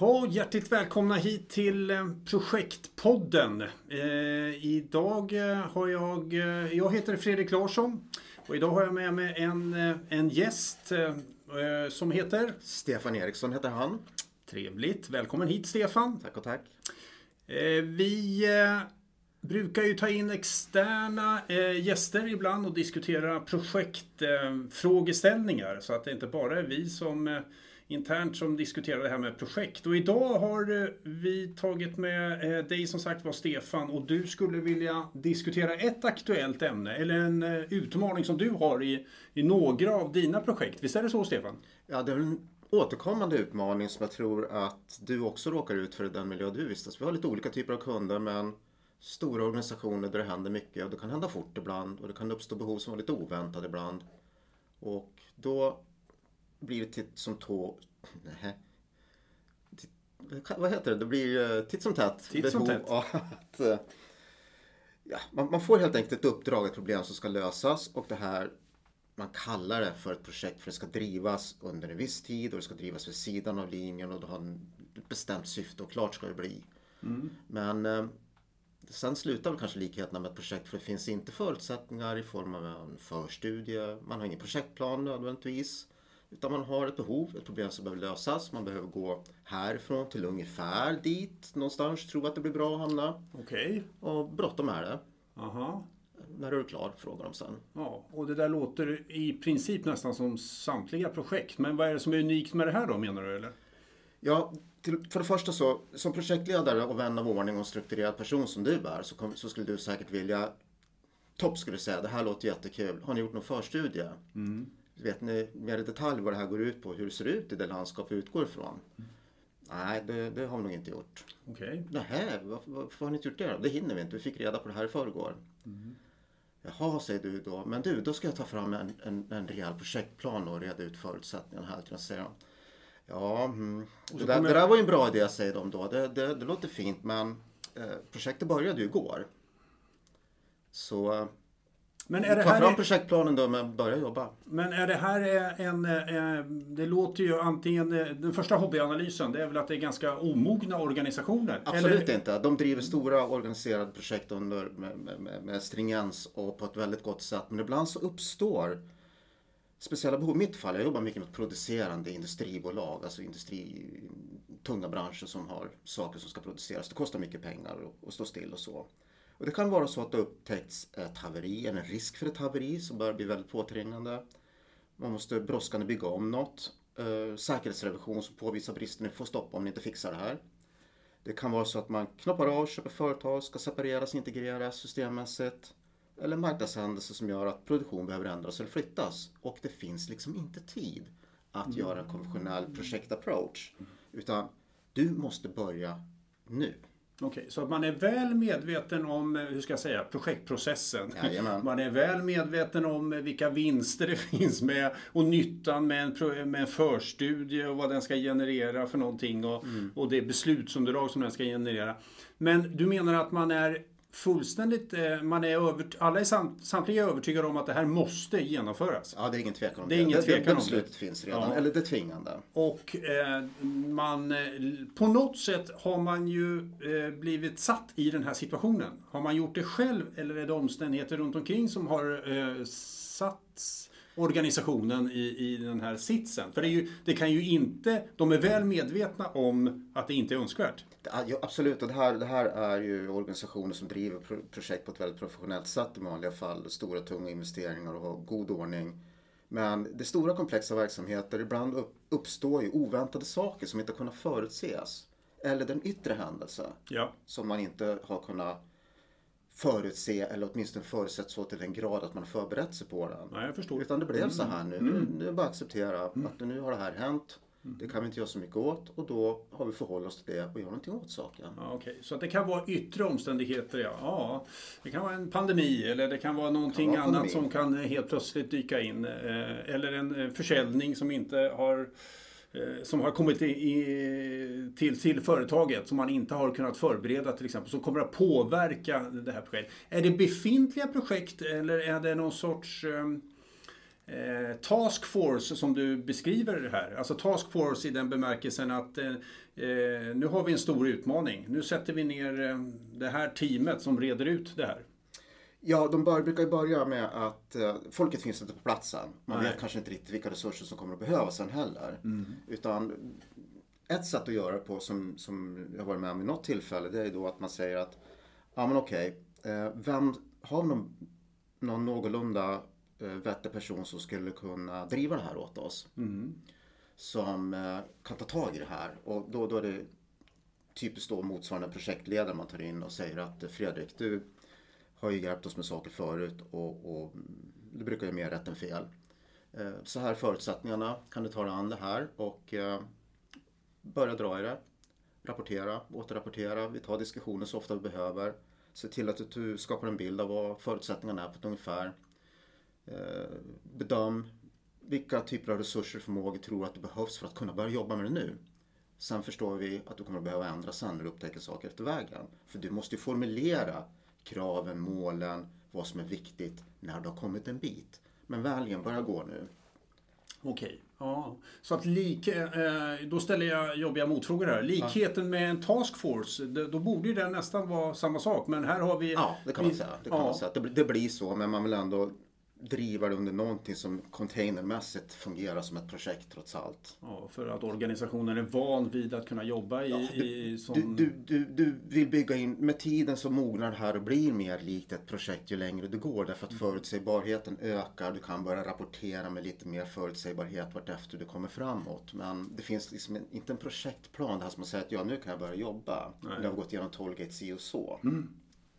Jaha, hjärtligt välkomna hit till eh, Projektpodden. Eh, idag eh, har jag, eh, jag heter Fredrik Larsson och idag har jag med mig en, en gäst eh, som heter Stefan Eriksson heter han. Trevligt, välkommen hit Stefan. Tack och tack. Eh, vi brukar ju ta in externa gäster ibland och diskutera projektfrågeställningar så att det inte bara är vi som internt som diskuterar det här med projekt. Och idag har eh, vi tagit med eh, dig som sagt var Stefan och du skulle vilja diskutera ett aktuellt ämne eller en eh, utmaning som du har i, i några av dina projekt. Visst är det så Stefan? Ja, det är en återkommande utmaning som jag tror att du också råkar ut för i den miljö du vistas. Vi har lite olika typer av kunder men stora organisationer där det händer mycket och det kan hända fort ibland och det kan uppstå behov som är lite oväntade ibland. Och då blir det titt som tå... Nej. Titt, vad heter det? Det blir titt som tätt. Titt som tätt. Att, eh, ja, man, man, får helt enkelt ett uppdrag, ett problem som ska lösas och det här man kallar det för ett projekt för det ska drivas under en viss tid och det ska drivas vid sidan av linjen och det har ett bestämt syfte och klart ska det bli. Mm. Men eh, sen slutar väl kanske likheterna med ett projekt för det finns inte förutsättningar i form av en förstudie. Man har ingen projektplan nödvändigtvis. Utan man har ett behov, ett problem som behöver lösas. Man behöver gå härifrån till ungefär dit någonstans. Tro att det blir bra att hamna. Okej. Okay. Och bråttom är det. Aha. När är du klar? Frågar de sen. Ja, och det där låter i princip nästan som samtliga projekt. Men vad är det som är unikt med det här då menar du eller? Ja, till, för det första så, som projektledare och vän av ordning och strukturerad person som du är så, kom, så skulle du säkert vilja Topp skulle du säga, det här låter jättekul. Har ni gjort någon förstudie? Mm. Vet ni mer i detalj vad det här går ut på? Hur det ser ut i det landskap vi utgår ifrån? Mm. Nej, det, det, har vi nog inte gjort. Okej. Okay. Nähä, varför, varför, har ni inte gjort det då? Det hinner vi inte, vi fick reda på det här i förrgår. Mm. Jaha, säger du då. Men du, då ska jag ta fram en, en, en rejäl projektplan och reda ut förutsättningarna här. Till säger de. Ja, mm. det, där, det där var ju en bra idé, säger de då. Det, det, det låter fint, men eh, projektet började ju igår. Så men är det Ta fram projektplanen då, men börja jobba. Men är det här en... Eh, det låter ju antingen... Eh, den första hobbyanalysen, det är väl att det är ganska omogna organisationer? Absolut eller? inte. De driver stora organiserade projekt under, med, med, med stringens och på ett väldigt gott sätt. Men ibland så uppstår speciella behov. I mitt fall, jag jobbar mycket med producerande industribolag, alltså industri, tunga branscher som har saker som ska produceras. Det kostar mycket pengar att stå still och så. Och det kan vara så att det upptäckts ett haveri, eller en risk för ett haveri som börjar bli väldigt påträngande. Man måste brådskande bygga om något. Eh, säkerhetsrevision som påvisar brister, ni får stoppa om ni inte fixar det här. Det kan vara så att man knoppar av, köper företag, ska separeras, integreras systemmässigt. Eller marknadshändelser som gör att produktion behöver ändras eller flyttas. Och det finns liksom inte tid att mm. göra en konventionell projektapproach. Utan du måste börja nu. Okej, okay, så att man är väl medveten om, eh, hur ska jag säga, projektprocessen. Jajamän. Man är väl medveten om eh, vilka vinster det finns med och nyttan med en, med en förstudie och vad den ska generera för någonting och, mm. och det beslutsunderlag som den ska generera. Men du menar att man är fullständigt, eh, man är över, alla är samt, samtliga är övertygade om att det här måste genomföras. Ja, det är ingen tvekan om det. det. Ingen tvekan det, det beslutet finns redan, ja. eller det tvingande. Och eh, man, eh, på något sätt har man ju eh, blivit satt i den här situationen. Har man gjort det själv eller är det omständigheter runt omkring som har eh, satts organisationen i, i den här sitsen. För det, ju, det, kan ju inte, de är väl medvetna om att det inte är önskvärt. Ja, absolut, och det här, det här är ju organisationer som driver projekt på ett väldigt professionellt sätt i vanliga fall. Stora tunga investeringar och har god ordning. Men det stora komplexa verksamheter, ibland uppstår ju oväntade saker som inte kunnat förutses. Eller den yttre händelse ja. som man inte har kunnat förutse eller åtminstone förutsett så till den grad att man förberett sig på den. Nej, jag förstår. Utan det blev mm. så här nu. Mm. Nu, är det bara att acceptera mm. att nu har det här hänt. Mm. Det kan vi inte göra så mycket åt och då har vi förhållit oss till det och gör någonting åt saken. Ja, okay. Så det kan vara yttre omständigheter, ja. ja. Det kan vara en pandemi eller det kan vara någonting kan vara annat som kan helt plötsligt dyka in. Eh, eller en eh, försäljning som inte har Eh, som har kommit i, i, till, till företaget som man inte har kunnat förbereda till exempel, som kommer att påverka det här projektet. Är det befintliga projekt eller är det någon sorts ehm, eh, task force som du beskriver det här. Alltså task force i den bemärkelsen att eh, eh nu har vi en stor utmaning. Nu sätter vi ner ehm, det här teamet som reder ut det här. Ja, de bör, brukar ju börja med att eh, folket finns inte på platsen. Man Nej. vet kanske inte riktigt vilka resurser som kommer att behövas sen heller. Utan ett sätt att göra det på som, som jag varit med om vid något tillfälle det är då att man säger att ja men okej, eh, vem har någon, någon någorlunda eh, vettig person som skulle kunna driva det här åt oss? Som eh, kan ta tag i det här och då, då är det typiskt då motsvarande projektledare man tar in och säger att Fredrik, du har ju hjälpt oss med saker förut och, och det brukar ju mer rätt än fel. Eh, så här är förutsättningarna, kan du ta dig an det här och eh, börja dra i det. Rapportera, återrapportera, vi tar diskussioner så ofta vi behöver. Se till att du skapar en bild av vad förutsättningarna är på ett ungefär. Eh, bedöm vilka typer av resurser och förmågor tror att det behövs för att kunna börja jobba med det nu. Sen förstår vi att du kommer att behöva ändra sen när du upptäcker saker efter vägen. För du måste ju formulera kraven, målen, vad som är viktigt när du har kommit en bit. Men vägen börjar gå nu. Okej. Ja. Så att lik, eh, då ställer jag jobbiga motfrågor här. Likheten med en task force, det- då borde ju den nästan vara samma sak. Men här har vi... Ja, det kan man säga. Det, kan ja. man säga. Det blir så, men man vill ändå driva det under någonting som containermässigt fungerar som ett projekt trots allt. Ja, för att organisationen är van vid att kunna jobba i, i Du, som... du, du, du vill bygga in, med tiden så mognar det här och blir mer likt ett projekt ju längre du går därför att förutsägbarheten ökar. Du kan börja rapportera med lite mer förutsägbarhet vartefter du kommer framåt. Men det finns liksom inte en projektplan, det här som att säga att ja, nu kan jag börja jobba. Nu har vi gått igenom Tollgate si och så.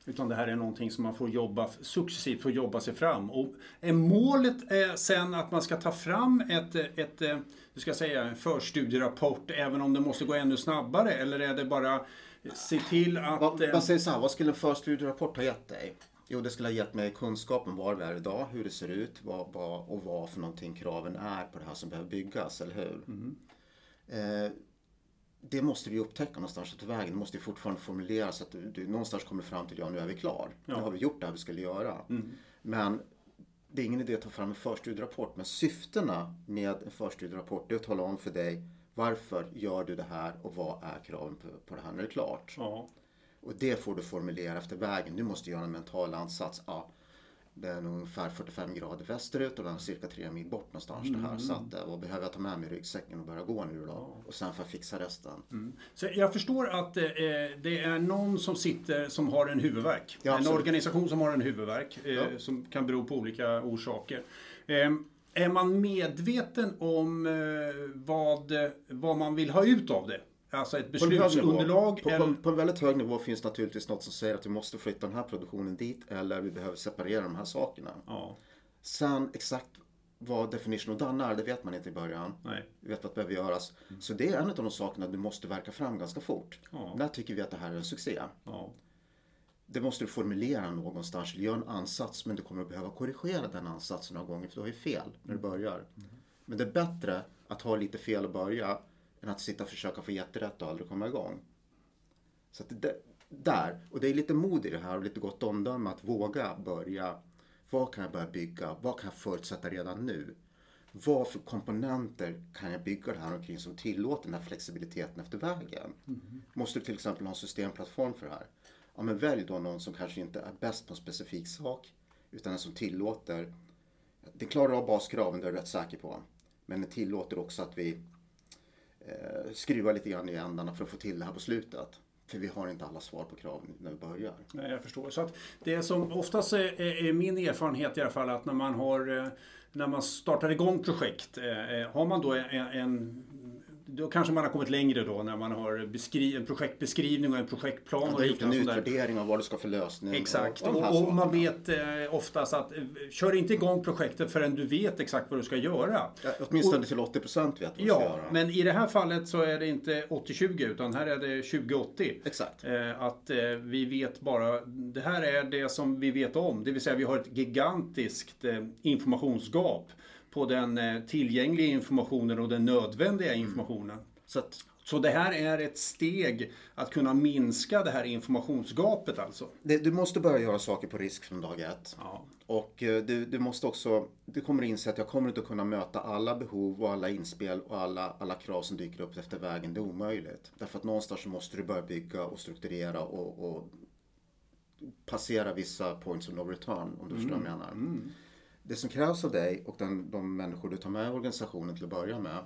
Utan det här är någonting som man får jobba successivt, får jobba sig fram. Och är målet eh, sen att man ska ta fram ett, eh, ett eh, hur ska jag säga, en förstudierapport även om det måste gå ännu snabbare? Eller är det bara se till att... Eh, vad säger så här, vad skulle en förstudierapport ha gett dig? Jo, det skulle ha gett mig kunskap om var vi är idag, hur det ser ut vad, vad, och vad för någonting kraven är på det här som behöver byggas, eller hur? Eh, det måste vi upptäcka någonstans på vägen. Måste ju fortfarande formuleras så att du, du någonstans kommer fram till ja, nu är vi klar. Nu har vi gjort det här vi skulle göra. Men det är ingen idé att ta fram en förstudierapport. Men syftena med en förstudierapport är att tala om för dig varför gör du det här och vad är kraven på, på det här när det är klart. Ja, Och det får du formulera efter vägen. Du måste göra en mental ansats. Ja, det är nog ungefär 45 grader västerut och den är cirka 3 mil bort någonstans det här. Så att, eh, vad behöver jag ta med mig i ryggsäcken och börja gå nu då? Och sen får jag fixa resten. Så jag förstår att eh, det är någon som sitter som har en huvudvärk. Ja, en organisation som har en huvudvärk eh, Ja. som kan bero på olika orsaker. Eh, är man medveten om eh, vad, vad man vill ha ut av det? Alltså ett På en nivå. beslutsunderlag? På, på, på en väldigt hög nivå finns naturligtvis något som säger att vi måste flytta den här produktionen dit eller vi behöver separera de här sakerna. Ja, Sen exakt vad definition of done är, det vet man inte i början. nej. Vi vet vad behöver göras. Så det är en av de sakerna du måste verka fram ganska fort. Ja. När tycker vi att det här är en succé? Ja. Det måste du formulera någonstans. Gör en ansats men du kommer att behöva korrigera den ansatsen några gånger för du har ju fel när du börjar. Men det är bättre att ha lite fel och börja än att sitta och försöka få jätterätt och aldrig komma igång. Så det, där, och det är lite mod i det här och lite gott omdöme att våga börja. Vad kan jag börja bygga? Vad kan jag förutsätta redan nu? Vad för komponenter kan jag bygga det här omkring som tillåter den här flexibiliteten efter vägen? Måste du till exempel ha en systemplattform för det här? Ja, men välj då någon som kanske inte är bäst på en specifik sak utan en som tillåter den klarar av baskraven, det är jag rätt säker på. Men den tillåter också att vi eh, skruva lite grann i ändarna för att få till det här på slutet. För vi har inte alla svar på kraven när vi börjar. Nej, jag förstår. Så att det som oftast är, är min erfarenhet i alla fall att när man har eh, när man startar igång projekt, eh, eh, har man då en, en då kanske man har kommit längre då när man har en projektbeskrivning och en projektplan Ja, och du gjort en utvärdering av vad du ska för lösning. Exakt, och, och, och, och man vet eh, oftast att eh, kör inte igång projektet förrän du vet exakt vad du ska göra. Ja, åtminstone till 80 procent vet vad du ska Ja, göra. men i det här fallet så är det inte 80-20 utan här är det 20-80. Exakt. Eh, Att eh, vi vet bara, det här är det som vi vet om. Det vill säga vi har ett gigantiskt eh, informationsgap på den eh, tillgängliga informationen och den nödvändiga informationen. Så att Så det här är ett steg att kunna minska det här informationsgapet alltså? Det, du måste börja göra saker på risk från dag ett. Ja. Och eh, du, du måste också, du kommer inse att jag kommer inte kunna möta alla behov och alla inspel och alla, alla krav som dyker upp efter vägen. Det är omöjligt. Därför att någonstans så måste du börja bygga och strukturera och, och passera vissa points of no return om du förstår vad jag menar. Det som krävs av dig och den, de människor du tar med i organisationen till att börja med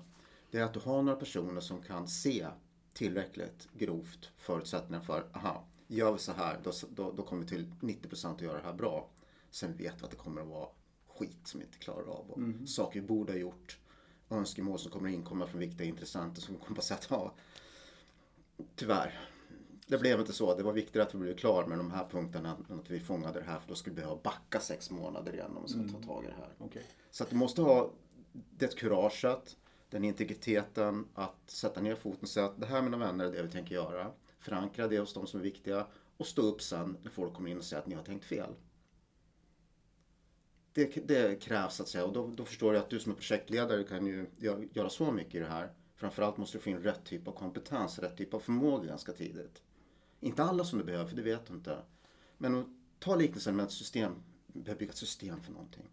det är att du har några personer som kan se tillräckligt grovt förutsättningar för, aha, gör vi så här, då, då, då kommer vi till 90% att göra det här bra. Sen vet vi att det kommer att vara skit som vi inte klarar av. Och Saker vi borde ha gjort, önskemål som kommer inkomma från viktiga intressenter som kommer att säga att, ja, tyvärr, det blev inte så. Det var viktigare att vi blev klara med de här punkterna än att vi fångade det här för då skulle vi behöva backa sex månader igen om vi ska ta tag i det här. Okej. Så att du måste ha det kuraget, den integriteten att sätta ner foten och säga att det här mina vänner är det vi tänker göra. Förankra det hos de som är viktiga och stå upp sen när folk kommer in och säger att ni har tänkt fel. Det, det krävs att säga och då, då förstår jag att du som är projektledare kan ju gö- göra så mycket i det här. Framförallt måste du få in rätt typ av kompetens, rätt typ av förmåga ganska tidigt. Inte alla som du behöver, för det vet du inte. Men ta liknelsen med ett system, behöver bygga ett system för någonting.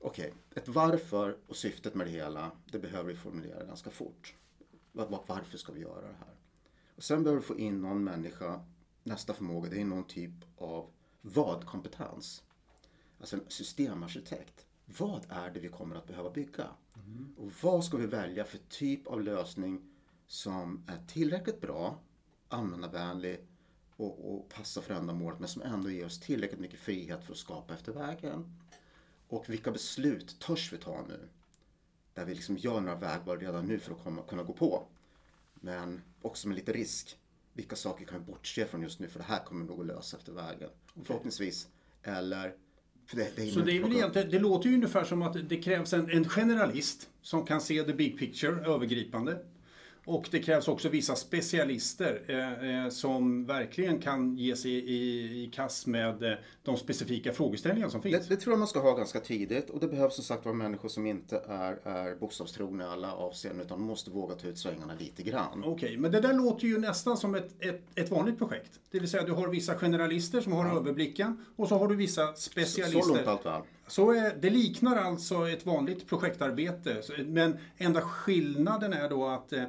Okej, ett varför och syftet med det hela, det behöver vi formulera ganska fort. Var- var- Varför ska vi göra det här? Och sen behöver du få in någon människa, nästa förmåga, det är någon typ av vad-kompetens. Alltså en systemarkitekt. Vad är det vi kommer att behöva bygga? Och vad ska vi välja för typ av lösning som är tillräckligt bra, användarvänlig och, och passar för ändamålet men som ändå ger oss tillräckligt mycket frihet för att skapa efter vägen. Och vilka beslut törs vi ta nu? Där vi liksom gör några vägval redan nu för att komma, kunna gå på. Men också med lite risk. Vilka saker kan vi bortse från just nu för det här kommer nog att lösa efter vägen. Förhoppningsvis. Eller... Det, det Så det, är väl egentligen, det låter ju ungefär som att det krävs en, en generalist som kan se the big picture, övergripande. Och det krävs också vissa specialister eh, eh, som verkligen kan ge sig i, i kast med eh, de specifika frågeställningar som finns. Det, det tror jag man ska ha ganska tidigt och det behövs som sagt vara människor som inte är, är bokstavstrogna i alla avseenden utan måste våga ta ut svängarna lite grann. Okej, men det där låter ju nästan som ett, ett, ett vanligt projekt. Det vill säga du har vissa generalister som har överblicken och så har du vissa specialister. Så långt allt väl. Så är, det liknar alltså ett vanligt projektarbete. Så- Men enda skillnaden är då att eh,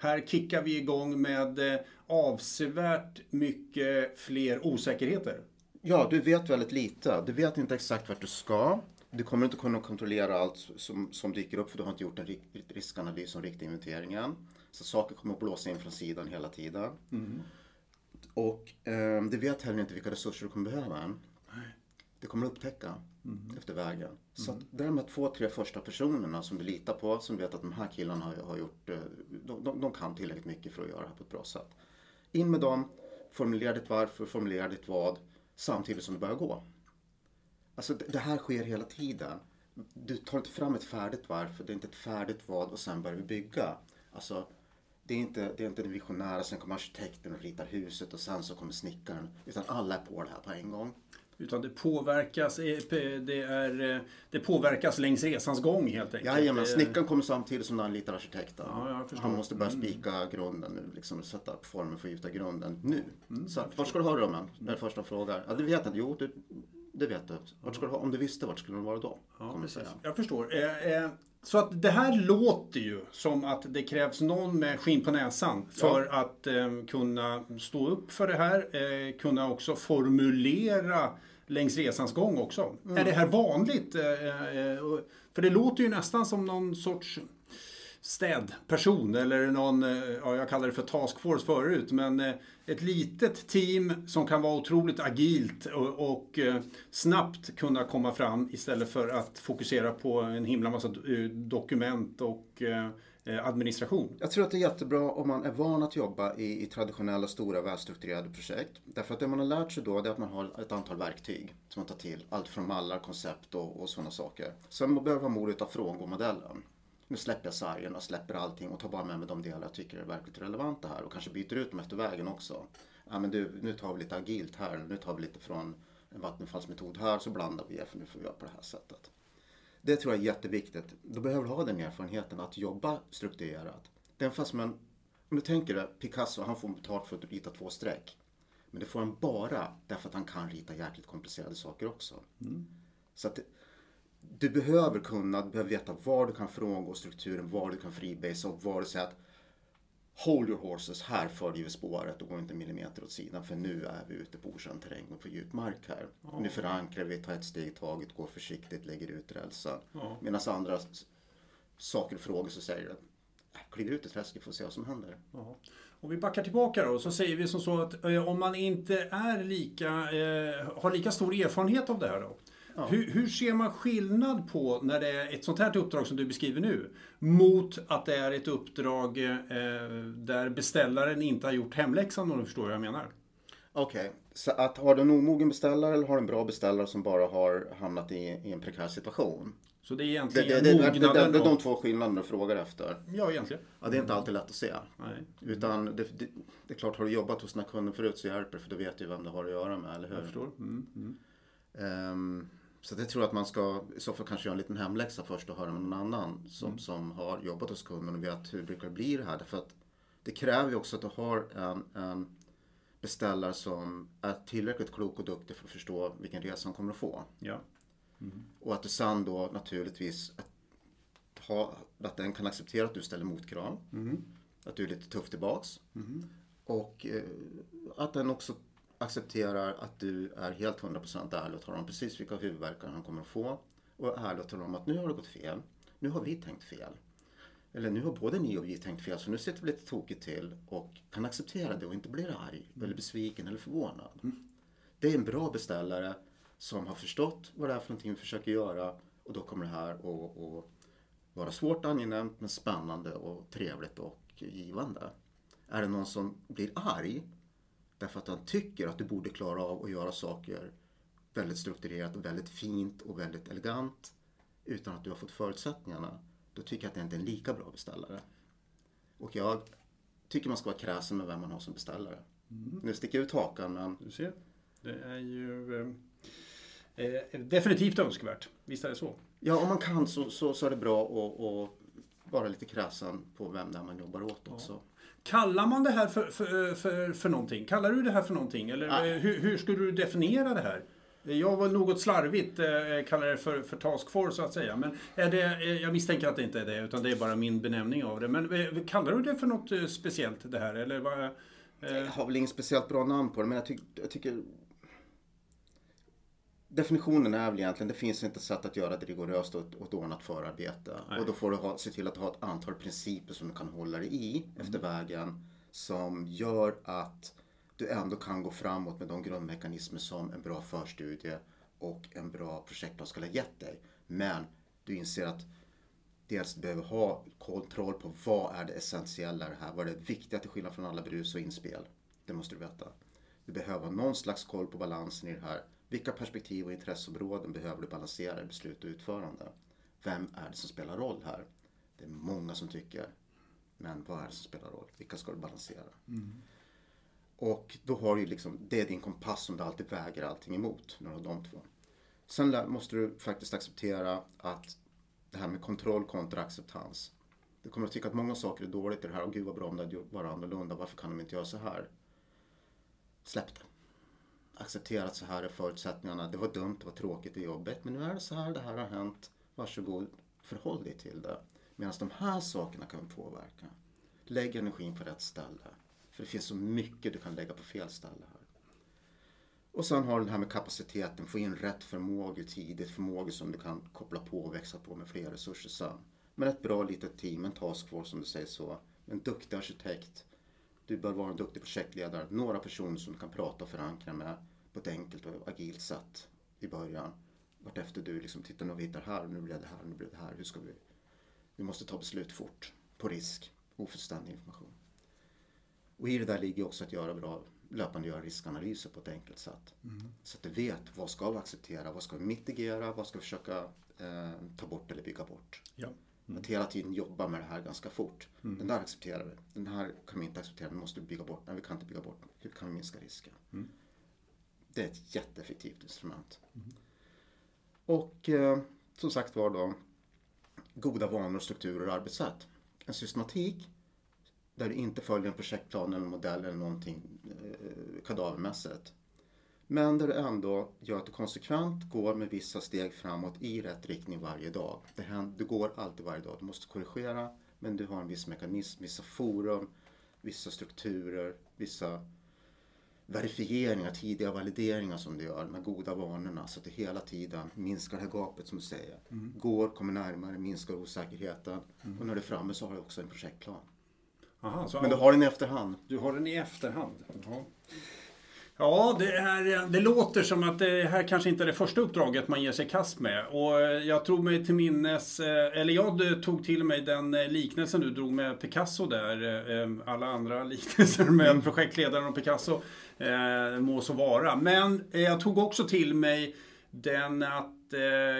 här kickar vi igång med eh, avsevärt mycket fler osäkerheter. Ja, du vet väldigt lite. Du vet inte exakt vart du ska. Du kommer inte kunna kontrollera allt som, som dyker upp för du har inte gjort en ri- riskanalys om riktiga inventeringen. Så saker kommer att blåsa in från sidan hela tiden. Och eh, du vet heller inte vilka resurser du kommer behöva än. Det kommer att upptäcka efter vägen. Så att det är de här två, tre första personerna som du litar på, som vet att de här killarna har, har gjort, eh, de, de, de kan tillräckligt mycket för att göra det här på ett bra sätt. In med dem, formulera ditt varför, formulera ditt vad, samtidigt som du börjar gå. Alltså det, det här sker hela tiden. Du tar inte fram ett färdigt varför, det är inte ett färdigt vad och sen börjar vi bygga. Alltså, det är inte, det är inte den visionära, sen kommer arkitekten och ritar huset och sen så kommer snickaren. Utan alla är på det här på en gång. Utan det påverkas, eh, det, är, eh, det påverkas längs resans gång helt enkelt. Jajamän, Det- snickaren kommer samtidigt som han ritar arkitekten. Ja. Mm. Han måste börja spika grunden nu, liksom sätta upp formen för att gjuta grunden nu. Mm, så vart ska du ha rummen? Det är det första frågar. Ja, det vet jag. Jo, det, det vet du. Vart ska du ha? Om du visste, vart skulle de vara då? Ja, jag. Jag förstår. Eh, eh, Så att det här låter ju som att det krävs någon med skinn på näsan för att eh, kunna stå upp för det här. Eh, kunna också formulera längs resans gång också. Mm. Är det här vanligt? Eh, eh, för det låter ju nästan som någon sorts städperson eller någon, eh, ja jag kallar det för taskforce förut, men eh, ett litet team som kan vara otroligt agilt och, och eh, snabbt kunna komma fram istället för att fokusera på en himla massa dokument och administration. Jag tror att det är jättebra om man är van att jobba i, i traditionella, stora, välstrukturerade projekt. Därför att det man har lärt sig då är att man har ett antal verktyg som man tar till. Allt från mallar, koncept och, och sådana saker. Sen man behöver man modet att frångå modellen. Nu släpper jag sargen och släpper allting och tar bara med mig de delar jag tycker är verkligt relevanta här och kanske byter ut dem efter vägen också. Ja men du, nu tar vi lite agilt här, nu tar vi lite från en vattenfallsmetod här så blandar vi för nu får vi göra på det här sättet. Det tror jag är jätteviktigt. Då behöver du ha den erfarenheten att jobba strukturerat. Den fast man om du tänker dig, Picasso han får betalt för att rita två streck. Men det får han bara därför att han kan rita jäkligt komplicerade saker också. Så att det, du behöver kunna, du behöver veta var du kan frångå strukturen, var du kan freebase och var du säger att Hold your horses, här följer vi spåret och går inte en millimeter åt sidan för nu är vi ute på okänd terräng och på djup mark här. Nu förankrar vi, tar ett steg i taget, går försiktigt, lägger ut rälsen. Ja. Medan andra saker och frågor så säger du "Äh, kliv ut i träsket får se vad som händer. Ja. Om vi backar tillbaka då så säger vi som så att eh, om man inte är lika, eh, har lika stor erfarenhet av det här då. Hur, hur ser man skillnad på när det är ett sånt här uppdrag som du beskriver nu mot att det är ett uppdrag eh, där beställaren inte har gjort hemläxan om du förstår vad jag menar? Okej, så att har du en omogen beställare eller har du en bra beställare som bara har hamnat i, i en prekär situation? Så det är egentligen det, det, det, det, det är de två skillnaderna du frågar efter. Ja, egentligen. Ja, det är inte alltid lätt att se. Nej, Utan det, det, det är klart, har du jobbat hos den här kunden förut så hjälper det för då vet du vem du har att göra med, eller jag hur? förstår. Mm, mm. Ehm, så det tror jag att man ska i så fall kanske göra en liten hemläxa först och höra med någon annan som, Mm. som har jobbat hos kunden och vet hur det brukar bli det här. Därför att det kräver ju också att du har en, en beställare som är tillräckligt klok och duktig för att förstå vilken resa han kommer att få. Ja. Och att du sen då naturligtvis att, ha, att den kan acceptera att du ställer motkrav. Att du är lite tuff tillbaks. Och eh, att den också accepterar att du är helt 100% ärlig och talar om precis vilka huvudvärkar han kommer att få. Och är ärlig och talar om att nu har det gått fel. Nu har vi tänkt fel. Eller nu har både ni och vi tänkt fel så nu sitter vi lite tokigt till och kan acceptera det och inte blir arg eller besviken eller förvånad. Det är en bra beställare som har förstått vad det är för någonting vi försöker göra och då kommer det här att att vara svårt angenämt men spännande och trevligt och givande. Är det någon som blir arg därför att han tycker att du borde klara av att göra saker väldigt strukturerat och väldigt fint och väldigt elegant utan att du har fått förutsättningarna, då tycker jag att det inte är en lika bra beställare. Och jag tycker man ska vara kräsen med vem man har som beställare. Nu sticker jag ut hakan men Du ser. Det är ju eh, eh, definitivt önskvärt. Visst är det så? Ja, om man kan så, så, så är det bra att, vara lite kräsen på vem det är man jobbar åt också. Kallar man det här för, för, för, för någonting? Kallar du det här för någonting? Eller Nej. eh, hur, hur skulle du definiera det här? Jag var något slarvigt eh, kallar det för, för task force så att säga. Men är det, eh, jag misstänker att det inte är det, utan det är bara min benämning av det. Men eh, kallar du det för något speciellt det här? Eller vad, Jag har väl inget speciellt bra namn på det, men jag, tyck, jag tycker Definitionen är väl egentligen, det finns inte sätt att göra det rigoröst och ett, ordnat förarbete. Nej. Och då får du ha, se till att ha ett antal principer som du kan hålla dig i efter vägen. Som gör att du ändå kan gå framåt med de grundmekanismer som en bra förstudie och en bra projektplan skulle ha gett dig. Men du inser att dels du behöver ha kontroll på vad är det essentiella i det här. Vad är det viktiga till skillnad från alla brus och inspel. Det måste du veta. Du behöver ha någon slags koll på balansen i det här. Vilka perspektiv och intresseområden behöver du balansera i beslut och utförande? Vem är det som spelar roll här? Det är många som tycker. Men vad är det som spelar roll? Vilka ska du balansera? Och då har du liksom, det är din kompass som du alltid väger allting emot. När du har de två. Sen måste du faktiskt acceptera att det här med kontroll kontra acceptans. Du kommer att tycka att många saker är dåligt i det här. Och gud vad bra om det hade varit annorlunda. Varför kan de inte göra så här? Släpp det. Acceptera att så här är förutsättningarna. Det var dumt, det var tråkigt, det jobbet. jobbigt. Men nu är det så här, det här har hänt. Varsågod, förhåll dig till det. Medan de här sakerna kan påverka. Lägg energin på rätt ställe. För det finns så mycket du kan lägga på fel ställe här. Och sen har du det här med kapaciteten, få in rätt förmågor tidigt, förmågor som du kan koppla på och växa på med fler resurser sen. Men ett bra litet team, en taskforce som du säger så, en duktig arkitekt. Du bör vara en duktig projektledare, några personer som du kan prata och förankra med på ett enkelt och agilt sätt i början. Vartefter du liksom tittar, vi hittar här, nu blir det här, nu blir det här, hur ska vi? Vi måste ta beslut fort, på risk, ofullständig information. Och i det där ligger också att göra bra, löpande göra riskanalyser på ett enkelt sätt. Så att du vet vad ska vi acceptera, vad ska vi mitigera, vad ska vi försöka eh, ta bort eller bygga bort. ja. Att hela tiden jobba med det här ganska fort. Den där accepterar vi. Den här kan vi inte acceptera, den måste vi bygga bort. Nej, vi kan inte bygga bort den. Hur kan vi minska risken? Det är ett jätteeffektivt instrument. Och eh, som sagt var då, goda vanor, strukturer och arbetssätt. En systematik där du inte följer en projektplan eller modell eller någonting eh, kadavermässigt. Men där du ändå gör att du konsekvent går med vissa steg framåt i rätt riktning varje dag. Det, händer, du går alltid varje dag. Du måste korrigera men du har en viss mekanism, vissa forum, vissa strukturer, vissa verifieringar, tidiga valideringar som du gör med goda vanorna så att du hela tiden minskar det här gapet som du säger. Mm. Går, kommer närmare, minskar osäkerheten mm. och när du är framme så har du också en projektplan. Aha, Men du har den i efterhand. Du har den i efterhand. Ja. Ja, det, är, det låter som att det här kanske inte är det första uppdraget man ger sig kast med. Och jag tror mig till minnes, eh, eller jag tog till mig den liknelsen du drog med Picasso där. Eh, alla andra liknelser med mm. projektledaren och Picasso eh, må så vara. Men jag tog också till mig den att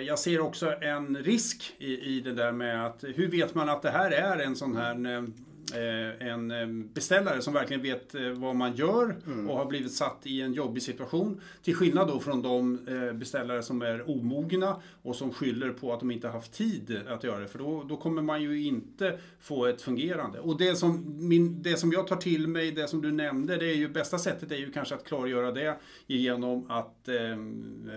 jag ser också en risk i, i det där med att hur vet man att det här är en sån här Eh, en eh, beställare som verkligen vet eh, vad man gör mm. och har blivit satt i en jobbig situation. Till skillnad då från de beställare som är omogna och som skyller på att de inte haft tid att göra det. För då, då kommer man ju inte få ett fungerande. Och det som, min, det som jag tar till mig, det som du nämnde, det är ju bästa sättet är ju kanske att klargöra det genom att eh,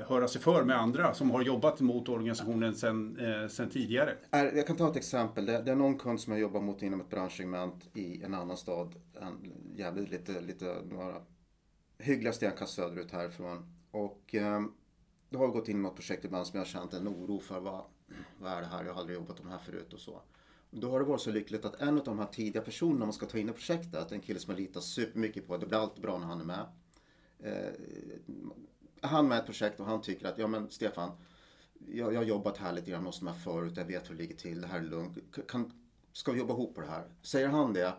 höra sig för med andra som har jobbat mot organisationen sedan eh, tidigare. Jag kan ta ett exempel. Det, det är någon kund som jag jobbar mot inom ett branschsegment procent i en annan stad, en, jävligt lite, lite, några hyggliga stenkast söderut härifrån. Och eh, då har vi gått in i något projekt ibland som jag har känt en oro för. Vad, vad är det här? Jag har aldrig jobbat med det här förut och så. Då har det varit så lyckligt att en av de här tidiga personerna man ska ta in i projektet, en kille som jag litar supermycket på, det blir alltid bra när han är med. Eh, han med ett projekt och han tycker att, ja men Stefan, jag, jag har jobbat här lite grann hos de här förut, jag vet hur det ligger till, det här är lugnt. Kan, ska vi jobba ihop på det här? Säger han det,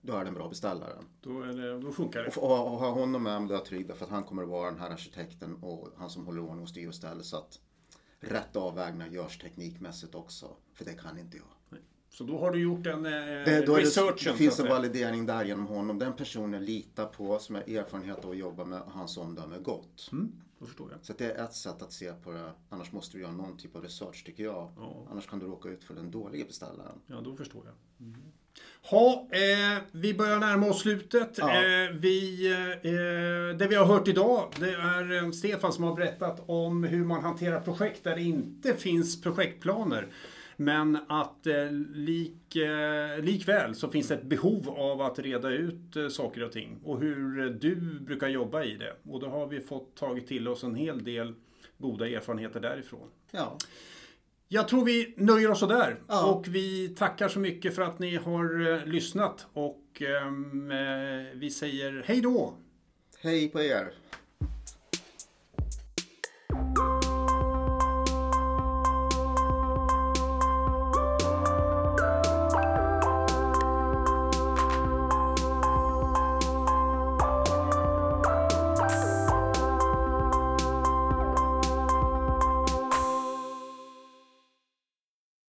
då är det en bra beställare. Då, är det, då funkar det. Och, och, och ha honom med mig, då är jag trygg för att han kommer att vara den här arkitekten och han som håller ordning och styr och ställer så att rätt avvägningar görs teknikmässigt också. För det kan inte jag. Så då har du gjort en eh, det, då researchen? Det, finns en validering där genom honom. Den personen litar på, som har erfarenhet av att jobba med, hans omdöme är gott. Mm, då förstår jag. Så det är ett sätt att se på det. Annars måste du göra någon typ av research tycker jag. Ja. Annars kan du råka ut för den dåliga beställaren. Ja, då förstår jag. Mm. Ha, eh, vi börjar närma oss slutet. Ja. Eh, vi, eh, det vi har hört idag, det är eh, Stefan som har berättat om hur man hanterar projekt där det inte finns projektplaner. Men att eh, lik, eh, likväl så finns det ett behov av att reda ut eh, saker och ting. Och hur du brukar jobba i det. Och då har vi fått tagit till oss en hel del goda erfarenheter därifrån. Ja. Jag tror vi nöjer oss där. Ja. Och vi tackar så mycket för att ni har eh, lyssnat. Och ehm, eh, vi säger hej då! Hej på er!